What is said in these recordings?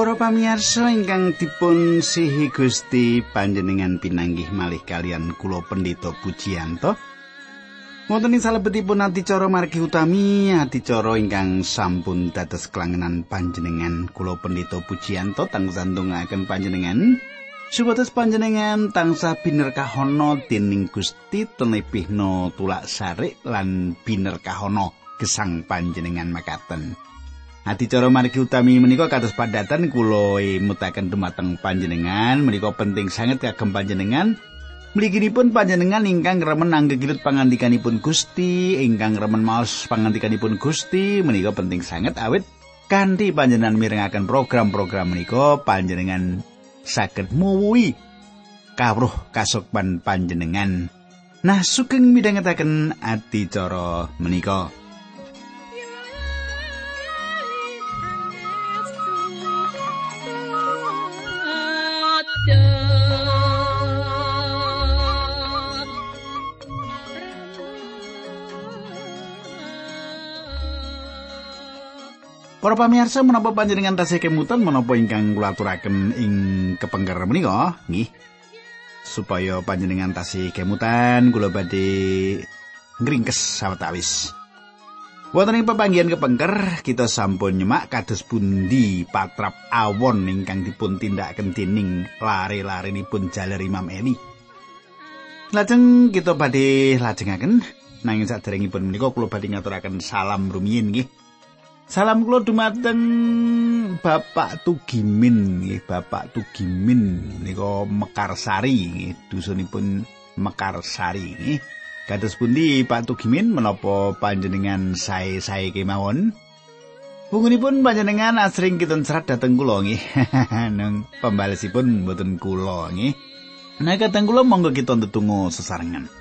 Para pamirsa ingkang dipun sihi Gusti panjenengan pinanggih malih kalian kula Pendeta Pujiyanto. Wonten ing salebetipun adicara margi utami, adicara ingkang sampun dados kelangenan panjenengan kula Pendeta Pujiyanto tansah ndongaaken panjenengan supados panjenengan tansah binerkahono dening Gusti tenebihna tulak sarik lan binerkahono gesang panjenengan makaten. Adicara margi utami menika kados padatan kula mutaken dumateng panjenengan menika penting sanget kagem panjenengan Mliginipun panjenengan ingkang remen anggegilut pangandikanipun Gusti, ingkang remen maos pangandikanipun Gusti menika penting sanget awit kanthi panjenengan mirengaken program-program menika panjenengan saged muwuhi kawruh kasukman panjenengan. Nah, sugeng midhangetaken adicara menika. Para pamirsa menapa panjenengan tasih kemutan menapa ingkang kula aturaken ing kepengker menika nggih supaya panjenengan tasih kemutan kula badhe ngringkes sawetawis. Wonten ing pepanggihan kepengker kita sampun nyemak kados pundi patrap awon ingkang dipun tindakaken dening lare-larenipun jaler Imam Eli. Lajeng kita badhe lajengaken nanging saderengipun menika kula badhe ngaturaken salam rumiyin nggih. Salam kula dumateng Bapak Tugimin nggih, Bapak Tugimin nika Mekarsari nggih, dusunipun Mekarsari nggih. Kados pundi Pak Tugimin menapa panjenengan sae-sae kemawon? Bungunipun panjenengan asring kitun serat dhateng kula nggih. Nang pembalesipun mboten kula nggih. Nah, kateng kula monggo kita ndedonga sesarengan.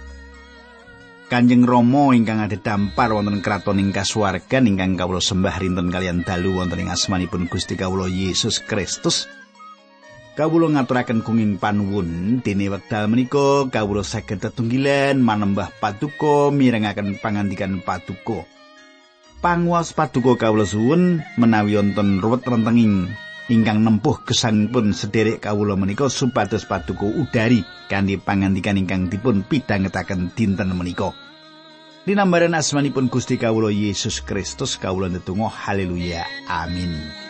Kanjeng Rama ingkang ada dampar wonten kraton ing kasuwargan ingkang kawula sembah rinten kalian dalu wonten ing asmanipun Gusti kawula Yesus Kristus. Kawula ngaturaken kuning panuwun dene wekdal menika kawula saged tetunggilan manembah paduka mirengaken pangandikan paduka. Panguwas paduka kawula suwun menawi wonten ruwet rentenging ingkang nempuh gesangipun sederek kawula menika supados paduka udari kanthi pangandikan ingkang dipun pidhangetaken dinten menika. Dinambaran asmanipun Gusti kawula Yesus Kristus kawula netunggal haleluya amin.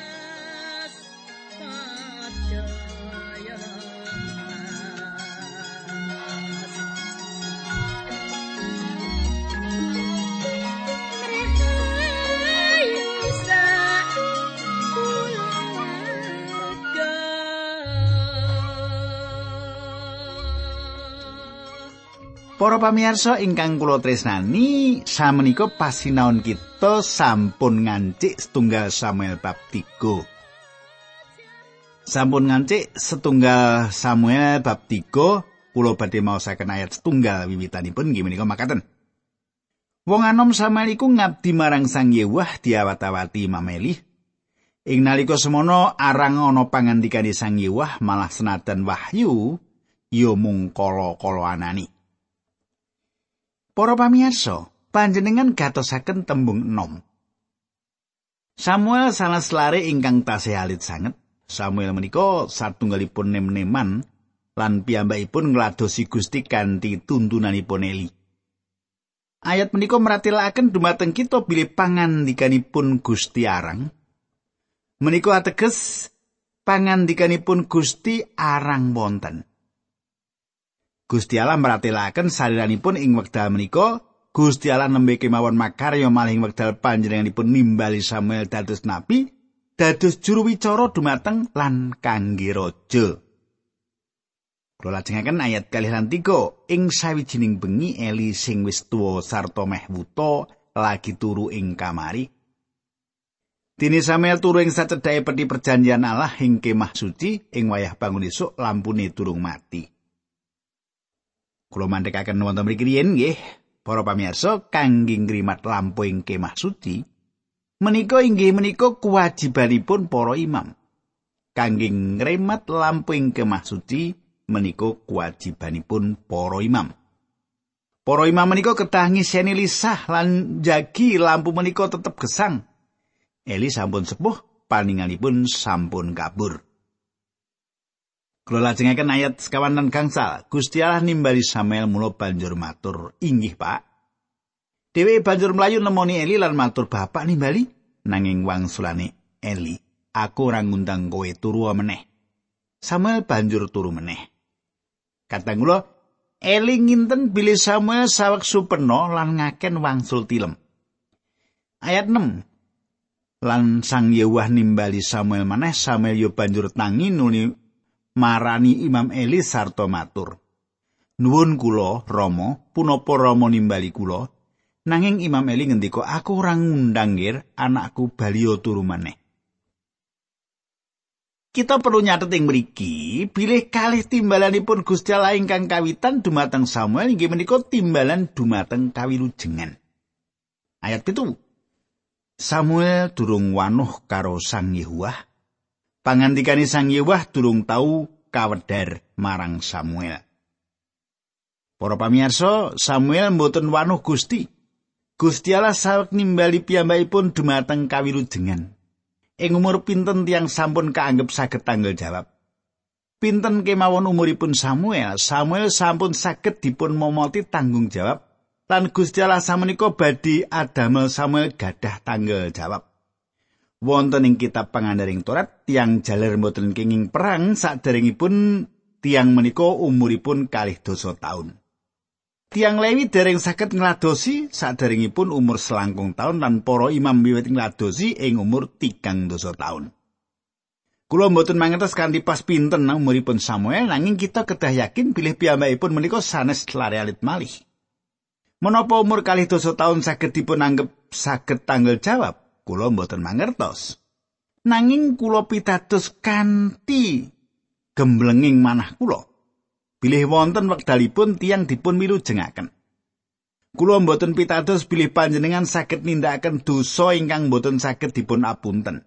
Para pamirsa ingkang kula tresnani, samenika pasinaon kita sampun ngancik setunggal Samuel bab 3. Sampun ngancik setunggal Samuel bab 3, kula badhe maosaken ayat setunggal wiwitanipun nggih menika makaten. Wong anom Samuel iku ngabdi marang Sang Yewah diawat-awati mameli. Ing nalika semono arang ana pangandikane Sang Yewah malah senadan wahyu ya mung kala-kala anani. Para pamirsa, panjenengan gatosaken tembung enom. Samuel sanes lare ingkang tasih alit sanget. Samuel menika satunggalipun nem-neman lan piyambakipun ngladosi Gusti kanthi tuntunanipun Eli. Ayat menika meratelaken dumateng kita bilih pangandikanipun Gusti Arang. Menika ateges pangandikanipun Gusti Arang wonten. Gusti Allah meratelaken saliranipun ing wekdal menika Gusti Allah nembe kemawon makarya malih ing wekdal panjenenganipun nimbali Samuel dados nabi dados juru wicara dumateng lan kangge raja. Kula lajengaken ayat kalih lan tiga ing sawijining bengi Eli sing wis tuwa sarta meh wuta lagi turu ing kamari. Dini Samuel turu ing sacedhae peti perjanjian Allah ing kemah suci ing wayah bangun esuk lampune durung mati. Kula mandhekaken wonten mriki riyin nggih, para pamirsa kangge ngrimat lampu ing kemah suci menika inggih menika kewajibanipun para imam. Kangge ngrimat lampu ing kemah suci menika kewajibanipun para imam. Para imam menika ketah ngiseni lisah lan jagi lampu menika tetep gesang. Eli sampun sepuh paninganipun sampun kabur. Kula lajengaken ayat sekawan dan gangsal. Gusti Allah nimbali Samuel mula banjur matur, "Inggih, Pak." Dewi banjur mlayu nemoni Eli lan matur, "Bapak nimbali?" Nanging wangsulane Eli, "Aku ora ngundang kowe turu meneh." Samuel banjur turu meneh. Kadang kula Eli nginten bilih Samuel sawek supeno lan ngaken wangsul tilem. Ayat 6. Lan Sang Yewah nimbali Samuel maneh, Samuel yo banjur tangi nuli marani Imam Eli sarta matur. Nuwun kula, Rama, punapa Rama nimbali kula? Nanging Imam Eli ngendika, "Aku ora ngundang anakku baliyo turu maneh." Kita perlu nyatet ing mriki, bilih kalih timbalanipun Gusti Allah ingkang kawitan dumateng Samuel inggih menika timbalan dumateng kawilujengan. Ayat pitu. Samuel durung wanuh karo Sang Yehuwah pangandikane Sang Yewah durung tau kawedar marang Samuel. Para pamirsa, Samuel mboten wanuh Gusti. Gusti Allah sawek nimbali piyambakipun dumateng kawilujengan. Ing umur pinten tiang sampun kaanggep saged tanggal jawab. Pinten kemawon umuripun Samuel, Samuel sampun saged dipun momoti tanggung jawab lan Gusti Allah samenika badhe adamel Samuel gadah tanggal jawab. Wonten ing kitab pangandaring Torat tiang jaler mboten kenging perang saderengipun tiang menika umuripun kalih dosa taun. Tiang Lewi dereng saged ngladosi saderengipun umur selangkung taun lan para imam wiwit ngladosi ing umur tigang dosa taun. Kula mboten mangertos kanthi pas pinten umuripun Samuel nanging kita kedah yakin bilih piyambakipun menika sanes lare malih. Menapa umur kalih dosa taun saged dipun anggap saged tanggal jawab? Kula mboten mangertos. Nanging kula pitados kanthi gemblenging manah kula. Bilih wonten wekdalipun tiang dipun milujengaken. Kula mboten pitados bilih panjenengan saged nindakaken dosa ingkang mboten saged dipun apunten.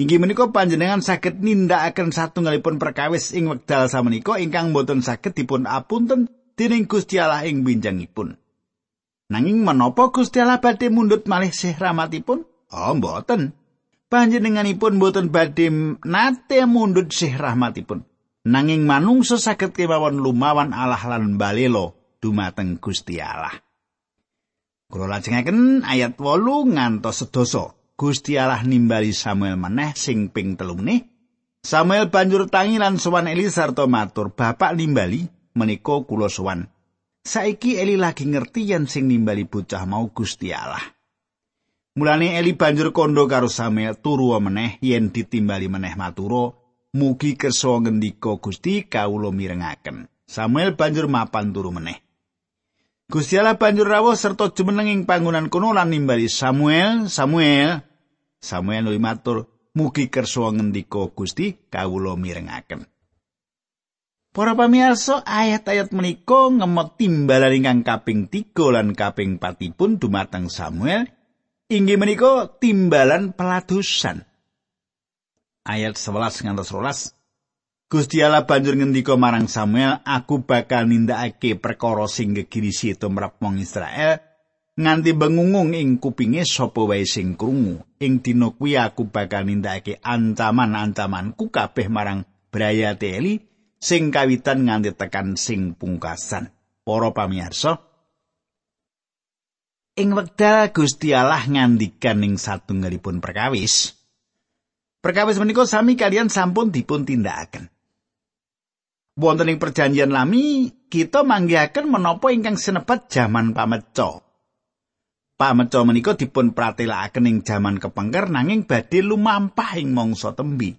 Inggih menika panjenengan saged nindakaken satunggalipun perkawis ing wekdal samenika ingkang mboten saged dipun apunten dening Gusti Allah ing winjangipun. Nanging menapa Gusti Allah badhe mundhut malih sih rahmatipun? Oh, mboten. Panjenenganipun mboten badhe nate mundut sih rahmatipun. Nanging manungsa saged kemawon lumawan Allah lan balelo dumateng Gusti Allah. Kula lajengaken ayat 8 ngantos sedoso. Gusti Allah nimbali Samuel maneh sing ping telune. Samuel banjur tangi lan sowan Eli sarta matur, "Bapak nimbali menika kula sowan." Saiki Eli lagi ngerti yen sing nimbali bocah mau Gusti Allah. Mulane Eli banjur kondo karo Samuel turu meneh yen ditimbali meneh maturo mugi kersa ngendika Gusti kawula mirengaken. Samuel banjur mapan turu meneh. Gusti Allah banjur rawuh serta jumeneng ing panggonan kono lan nimbali Samuel, Samuel. Samuel nuli matur, mugi kersa ngendika Gusti kawula mirengaken. Para pamirsa, ayat-ayat menika ngemot timbalan ingkang kaping 3 lan kaping 4 pun dumateng Samuel inggih menika timbalan peladusan. Ayat 11 ngantos 12. Gusti Allah banjur ngendika marang Samuel, "Aku bakal nindakake perkara sing gegirisi tumrap wong Israel nganti bengungung ing kupinge sapa wae sing krungu. Ing dina kuwi aku bakal nindakake ancaman-ancamanku kabeh marang Braya Eli sing kawitan nganti tekan sing pungkasan." Para pamirsa, ing wekdal Gusti Allah ngandikan ing satunggalipun perkawis. Perkawis menika sami kalian sampun dipun tindakaken. Wonten ing perjanjian lami, kita manggihaken menapa ingkang senebat jaman pameco. Pameco menika dipun pratelakaken ing jaman kepengker nanging badhe lumampah ing mangsa tembi.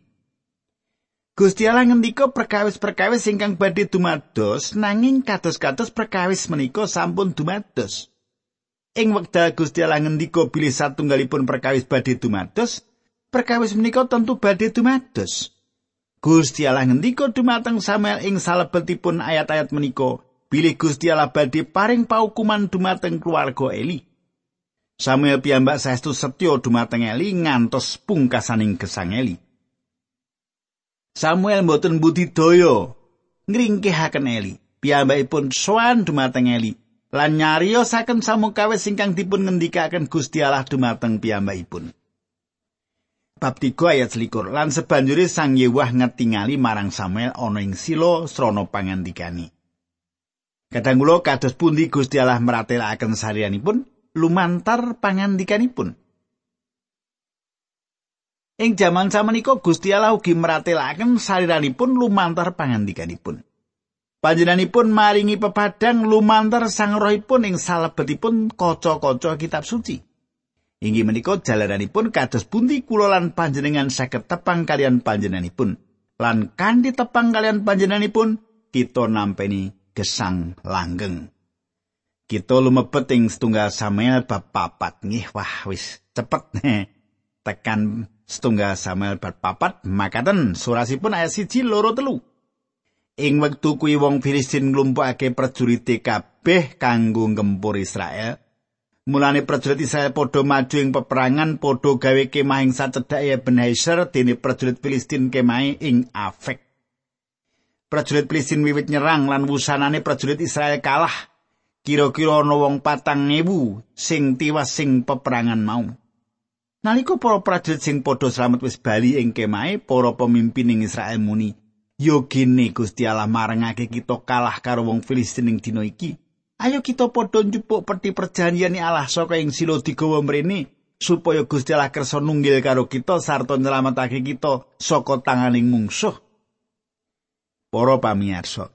Gusti Allah ngendika perkawis-perkawis ingkang badhe dumados nanging kados-kados perkawis menika sampun dumados. Ing wekdal Gusti Allah ngendika bilih satunggalipun perkawis badhe dumados, perkawis menika tentu badhe dumados. Gusti Allah ngendika dumateng Samuel ing salebetipun ayat-ayat menika, bilih Gusti Allah badhe paring paukuman dumateng keluarga Eli. Samuel piyambak saestu setya dumateng Eli ngantos pungkasaning gesang Eli. Samuel mboten budidaya ngringkehaken Eli. Piyambakipun sowan dumateng Eli lan nyariosaken samukawis ingkang dipun ngendikaken Gusti Allah dumateng piyambakipun. bab 3 ayat 21 lan sebanjure Sang Yewah ngetingali marang Samuel ana ing Silo srana pangandikani. Kadang kula kados pundi Gusti Allah meratelaken sarianipun lumantar pangandikanipun. Ing jaman samenika Gusti Allah ugi meratelaken sariranipun lumantar pangandikanipun. Panjenenganipun maringi pepadang lumantar sang rohipun ing salebetipun kaca-kaca kitab suci. Inggih menika jalaranipun kados pundi kula lan panjenengan saged tepang kalian panjenenganipun. Lan kanthi tepang kalian panjenenganipun kita nampeni gesang langgeng. Kita lumebet ing setunggal Samuel bab papat nggih wah wis cepet tekan setunggal Samuel bab papat makaten surasipun ayat siji loro telu. Ing wektu kuwi wong Filistin nglumpukake prajurite kabeh kanggo ngempur Israel Mulane prajurit Israel padha maju ing peperangan padha gawe kemah ing sacedhake Ebenezer dene prajurit Filistin kemah ing Afek. Prajurit Filistin wiwit nyerang lan wusanane prajurit Israel kalah. Kira-kira ana wong patang ewu sing tiwas sing peperangan mau. Nalika para prajurit sing padha slamet wis bali ing kemahe, para pemimpin ing Israel muni, "Yo gene Gusti Allah marengake kita kalah karo wong Filistin ing dina iki." Ayo kita padha njupuk peti perjanjian Allah saka ing silo digawa mrene supaya Gusti Allah kersa nunggil karo kita sarta nyelametake kita saka tanganing mungsuh. Para pamirsa.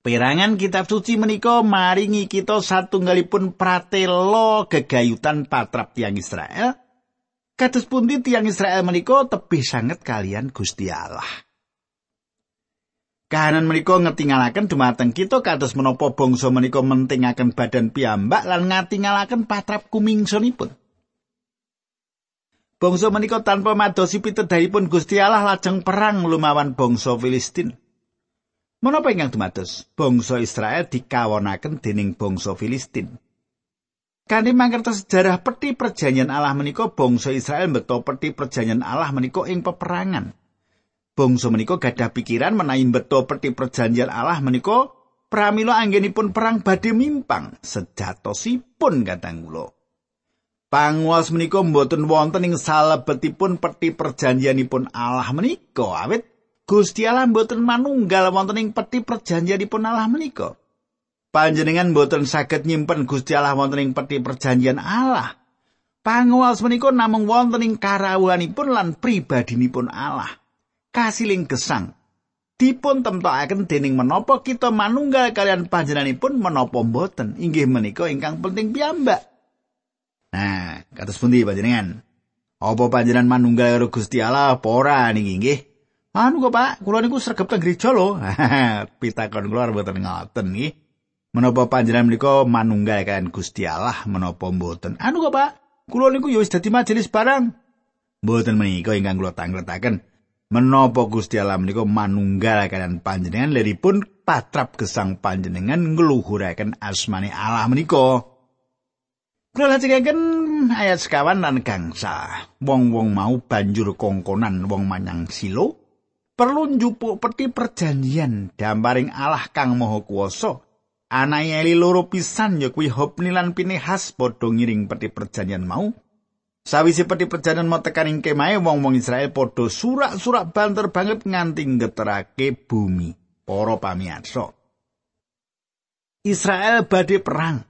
Perangan kitab suci menika maringi kita satunggalipun pratela gegayutan patrap tiang Israel. Kados pundi tiang Israel menika tebih sanget kalian Gusti Allah. Kahanan menika ngetingalaken dumateng kita kados menapa bangsa menika mentingaken badan piyambak lan ngatingalaken patrap kumingsunipun. Bangsa menika tanpa madosi pitedhahipun Gusti Allah lajeng perang lumawan bangsa Filistin. Menapa ingkang dumados? Bangsa Israel dikawonaken dening bangsa Filistin. Kanthi mangertos sejarah peti perjanjian Allah menika bangsa Israel beto peti perjanjian Allah menika ing peperangan. Bangsa menika gadah pikiran menawi beto peti perjanjian Allah menika pramila anggenipun perang badhe mimpang sejatosipun kadang kula Panguwas menika mboten wonten ing salebetipun peti perjanjianipun Allah menika. Awit Gusti Allah mboten manunggal wonten ing peti perjanjianipun Allah menika. Panjenengan mboten saged nyimpen Gusti Allah wonten ing peti perjanjian Allah. Panguwas menika namung wonten ing karawuhanipun lan pribadinipun Allah kasiling gesang. Dipun temtokaken dening menapa kita manunggal kalian panjenenganipun menapa mboten? Inggih menika ingkang penting piyambak. Nah kados pundi panjenengan? Apa panjenengan manunggal karo Gusti Allah? Apa ora niki nggih? Anu kok Pak? Kula niku sregep teng gereja lho. Pitakon kula mboten ngoten nggih. Menapa panjenengan menika manunggal kalian Gusti Allah? Menapa mboten? Anu kok Pak? Kula niku ya wis dadi majelis barang. Mboten menika ingkang kula tangletaken menapa Gusti Allah menika manunggal kalian panjenengan leripun patrap gesang panjenengan ngluhuraken asmane Allah menika. Kula lajengaken ayat sekawan lan gangsa. Wong-wong mau banjur kongkonan wong manyang silo perlu njupuk peti perjanjian damparing Allah kang maha kuwasa. Anake eli loro pisan ya kuwi Hopni lan Pinehas padha ngiring peti perjanjian mau. Sawise peti perjalanan mau tekaning kemahe wong-wong Israel padha surak-surak banter banget nganti ngeterake bumi. Para pamirsa. Israel badhe perang.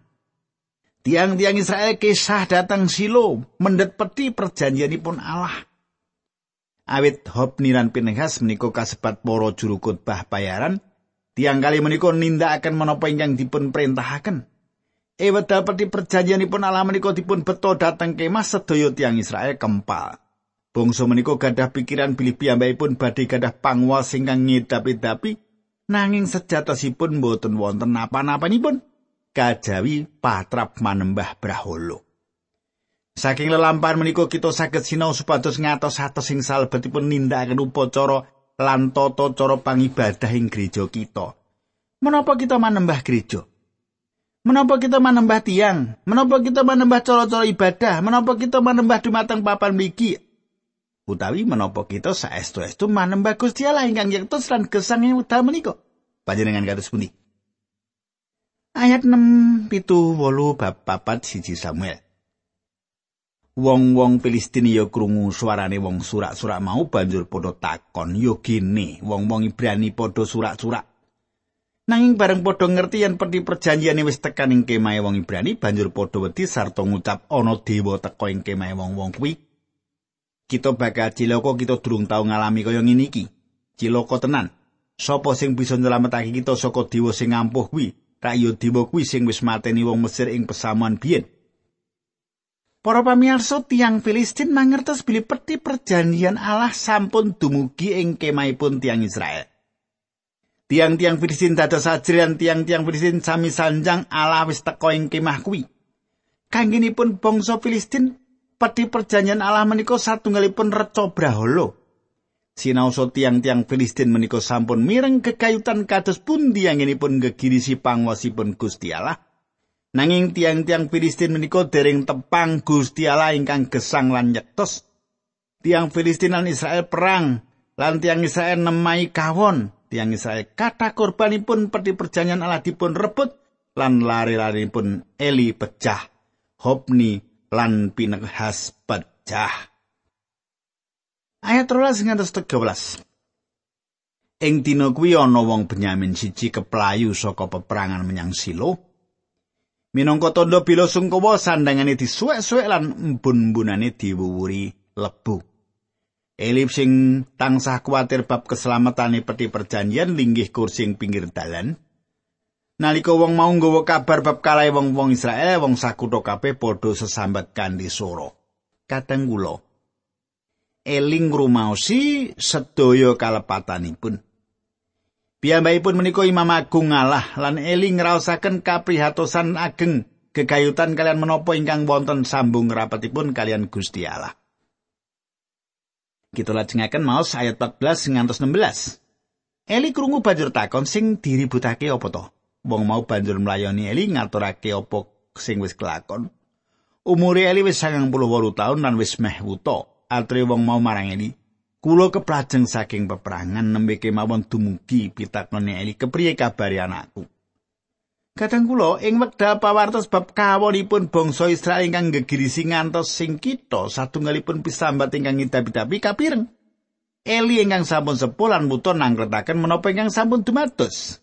Tiang-tiang Israel kisah datang silo mendet peti perjanjianipun Allah. Awit Hopni lan Pinehas menika kasebat para juru khotbah bayaran, tiang kali menika nindakaken menapa ingkang dipun perintahaken. E wedal peti perjanjianipun dipun beto dhateng kemah sedaya tiang Israel kempal. Bangsa menika gadah pikiran bilih piyambakipun badhe gadah panguwas ingkang ngedapi-dapi nanging sejatosipun boten wonten napa-napanipun kajawi patrap manembah braholo. Saking lelampahan menika kita saged sinau supados ngatos-atos sing salebetipun nindakaken upacara lan tata cara pangibadah ing gereja kita. Menapa kita manembah gereja? Menapa kita manembah tiang? Menapa kita manembah cara-cara ibadah? Menapa kita manembah dumateng papan miki? Utawi menapa kita saestu-estu manembah Gusti Allah ingkang yektos lan gesang ing wekdal menika? Panjenengan kados pundi? Ayat 6 pitu wolu bab papat siji Samuel. Wong-wong Filistin ya krungu suarane wong surak-surak mau banjur padha takon, "Yo gene, wong-wong Ibrani padha surak-surak." Nanging bareng padha ngerti yen peti perjanjiane wis tekan ing kemahe wong Ibrani, banjur padha wedi sarta ngucap ana dewa teka ing kemahe wong-wong kuwi. Kita bakal cilaka kita durung tau ngalami kaya ngene iki. Cilaka tenan. Sopo sing bisa nyelametake kita saka dewa sing ampuh kuwi? Tak yo dewa kuwi sing wis mateni wong Mesir ing pesamuan biyen. Para pamirsa tiang Filistin mangertos bilih peti perjanjian Allah sampun dumugi ing kemahipun tiang Israel. Tiang-tiang Filistin dados ajrian tiang-tiang Filistin sami sanjang Allah wis teka ing kemah kuwi. Kangginipun bangsa Filistin peti perjanjian Allah menika satunggalipun reca brahala. Sinaosa tiang-tiang Filistin menika sampun mireng kekayutan kados pundi anginipun gegirisi pangwasipun Gusti Allah. Nanging tiang-tiang Filistin menika dereng tepang Gusti Allah ingkang gesang lan nyektos. Tiang Filistin lan Israel perang, lan tiang Israel nemai kawon. Tiang Israel kata korbanipun peti perjanjian Allah dipun rebut, lan lari-lari pun Eli pecah. Hopni lan Pinehas pecah. Ayat 13 ngantos 13. Ing dina kuwi ana wong Benyamin siji keplayu saka peperangan menyang Silo. Minangka tandha bila sungkawa sandangane disuwek-suwek lan embun-embunane diwuwuri lebu. Elip sing tansah kuatir bab keselamatane peti perjanjian linggih kursi ing pinggir dalan. Nalika wong mau nggawa kabar bab kalahe wong-wong Israel, wong sakutha kabeh padha sesambat kanthi swara. Kadang kula eling rumaosi sedaya kalepatanipun. Piyambakipun menika Imam Agung ngalah lan eling ngraosaken kaprihatosan ageng gegayutan kalian menapa ingkang wonten sambung rapatipun kalian Gusti Allah. Kita lajengaken maos ayat 14 ngantos 16. Eli krungu banjur takon sing diributake apa to? Wong mau banjur mlayani Eli ngaturake apa sing wis kelakon. Umure Eli wis 98 taun lan wis meh wuta. Atre wong mau marang Eli, Kulo keplajeng saking peperangan nembe kemawon dumugi pitakone Eli kepriye kabari anakku. Kadang kula ing wekdal pawartos bab kawonipun bangsa Israel ingkang gegirisi ngantos sing kita satunggalipun pisambat ingkang ngidapi-dapi kapireng. Eli ingkang sampun sepuh lan muto nangkretaken menapa ingkang sampun dumados.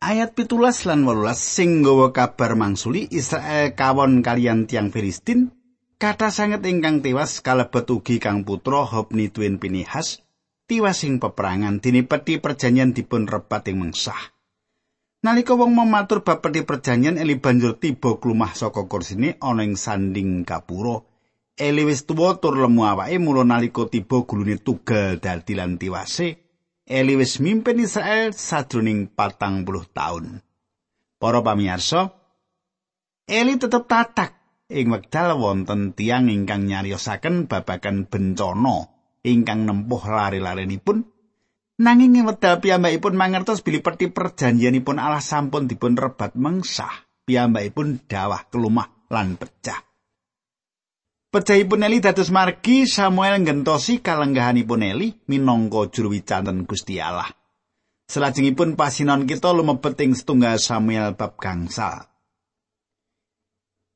Ayat pitulas lan wolulas sing nggawa kabar mangsuli Israel kawon kalian tiang Filistin Kata sanget ingkang tewas kalebet ugi kang putra Hobni Twin Pinihas tiwas ing peperangan dini peti perjanjian dipun repat ing mengsah. Nalika wong mematur bab peti perjanjian Eli banjur tiba klumah saka kursine ana ing sanding kapura. Eli wis tuwa tur lemu awake mula nalika tiba gulune tugal dadi lan tiwase. Eli wis mimpin Israel sadroning patang puluh taun. Para pamirsa, Eli tetep tatak ing wekdal wonten tiang ingkang nyariosaken babagan bencana ingkang nempuh lari-larenipun nanging ing wekdal piyambakipun mangertos bilih peti perjanjianipun Allah sampun dipun rebat mengsah piyambakipun dawah kelumah lan pecah Pecahipun Eli dados margi Samuel ngentosi kalenggahanipun Eli minangka juru wicanten Gusti Allah. Selajengipun pasinon kita lumebet ing setunggal Samuel bab gangsal.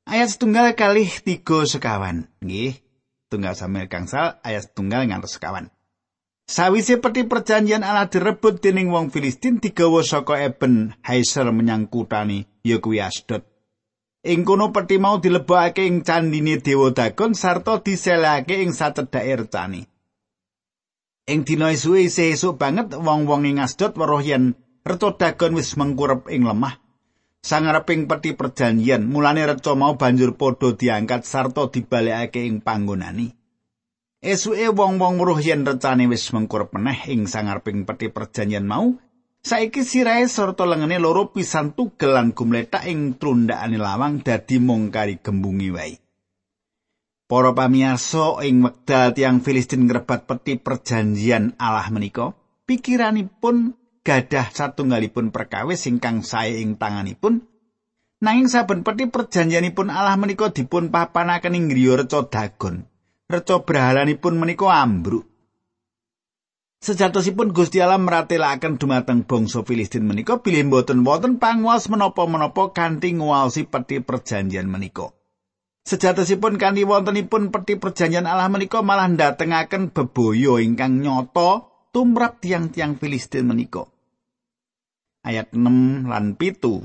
Ayat setunggal kali tiga sekawan. Nggih, tunggal Samuel Gangsal ayat setunggal ngantos sekawan. Sawise peti perjanjian Allah direbut dening wong Filistin digawa saka Eben Haiser menyang kutani ya kuwi Asdod. Ing kono peti mau dilebokake ing candine Dewa Dagon sarta diselehake ing sacedhake recane. Ing dina isih esuk banget wong-wong ing Asdod weruh yen Reto Dagon wis mengkurep ing lemah sangareping peti perjanjian mulane reca mau banjur padha diangkat sarta dibalekake ing panggonane esuke wong-wong weruh yen recane wis mengkur meneh ing sangareping peti perjanjian mau saiki sirahe sarta lengene loro pisan tugel lan gumletak ing trundakane lawang dadi mung kari gembungi wae. Para pamirsa ing wekdal tiang Filistin ngrebat peti perjanjian Allah menika pikiranipun gadah satunggalipun perkawis ingkang sae ing tanganipun nanging saben peti perjanjianipun Allah menika dipun papanaken ing griya reca dagon reca brahalanipun menika ambruk Sejatosipun Gusti Allah meratelaken dumateng bangsa Filistin menika bilih boten wonten panguwas menapa-menapa kanthi nguwaosi peti perjanjian menika. Sejatosipun kanthi wontenipun peti perjanjian Allah menika malah ndatengaken bebaya ingkang nyata tumrap tiang-tiang Filistin menika. Ayat 6 lan pitu.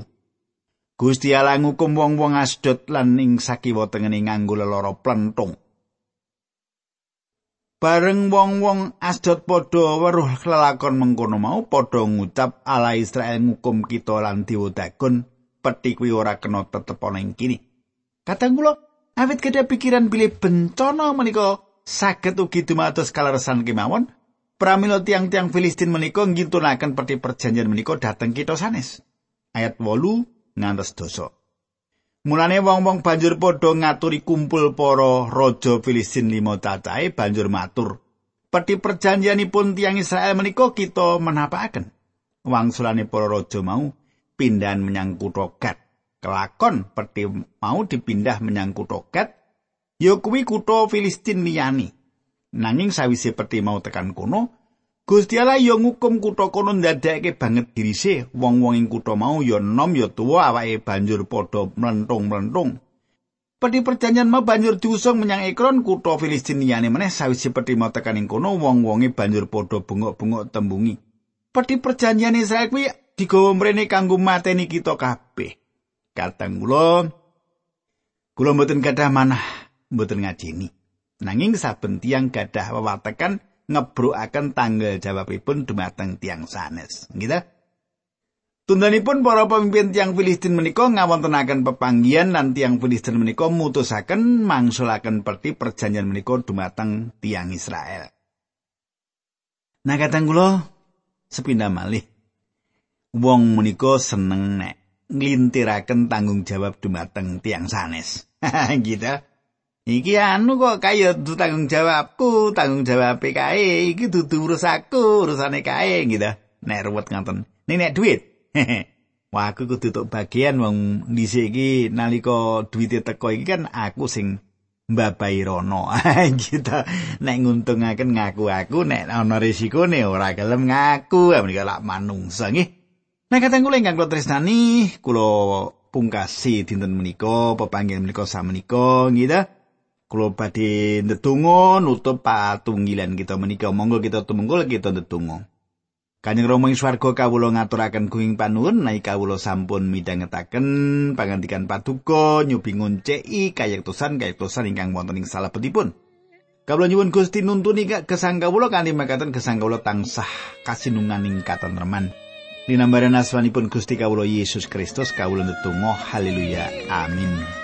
Gusti Allah ngukum wong-wong Asdod lan ing sakiwa tengene nganggo lelara plentung. Bareng wong-wong Asdod padha weruh lelakon mengkono mau padha ngucap Allah Israel ngukum kita lan diwodagon peti kuwi ora kena tetep ana ing kini. Kadang kula awit kedhe pikiran bilih bencana menika saged ugi dumados kaleresan kemawon pramila tiang-tiang Filistin menika ngintunaken peti perjanjian menika dhateng kita sanes. Ayat 8 ngantos dosa. Mulane wong-wong banjur padha ngaturi kumpul para raja Filistin lima cacahe banjur matur, "Peti perjanjianipun tiang Israel menika kita menapakaken." Wangsulane para raja mau pindahan menyang kutha Gat. Kelakon peti mau dipindah menyang kutha Gat, ya kuwi kutha Filistin liyane. Nanging sawise peti mau tekan kono, Gusti Allah ya ngukum kutha kono ndadekake banget dirise wong-wong ing kutha mau ya nom ya tuwa awake banjur padha mlentung-mlentung. Peti perjanjian mau banjur diusung menyang Ekron kutha Filistin liyane meneh sawise peti mau tekan ing kono wong-wonge banjur padha bengok-bengok tembungi. Peti perjanjian Israel kuwi digawa mrene kanggo mateni kita kabeh. Katang kula kula mboten gadah manah mboten ngajeni. Nanging saben tiyang gadah wewatekan ngebrokaken tanggal jawabipun dumateng tiang sanes. Gitu. Tundanipun para pemimpin tiang Filistin menika ngawontenaken pepanggian lan tiang Filistin menika mutusaken mangsulaken perti perjanjian menika dumateng tiang Israel. Nah katang kula sepindah malih. Wong menika seneng nek nglintiraken tanggung jawab dumateng tiang sanes. gitu. Iki anu kok kaya dudu tanggung jawabku, tanggung jawab kae. Iki dudu urusanku, urusane kae gitu. Nek ruwet ngoten. Ning nek duit. Wah, aku kudu tok bagian wong dhisik iki nalika duwite teko iki kan aku sing mbabai rono. gitu. Nek nguntungaken ngaku aku, nek ana risikone ora gelem ngaku, menika lak manungsa nggih. Nek kateng kula ingkang kula tresnani, kula pungkasi dinten menika, pepanggihan menika samenika, gitu. Kulo badhe ndedonga nutup patunggilan kita menika monggo kita tumungkul kita ndedonga. Kanjeng Rama ing swarga kawula ngaturaken kuing panuwun naik kawula sampun midhangetaken pangandikan paduka nyubi ngonceki kayektosan kayektosan ingkang wonten ing salebetipun. Kawula nyuwun Gusti nuntuni gesang kawula kanthi makaten gesang kawula tansah kasinungan ing katentreman. Dinambaran asmanipun Gusti kawula Yesus Kristus kawula ndedonga haleluya amin.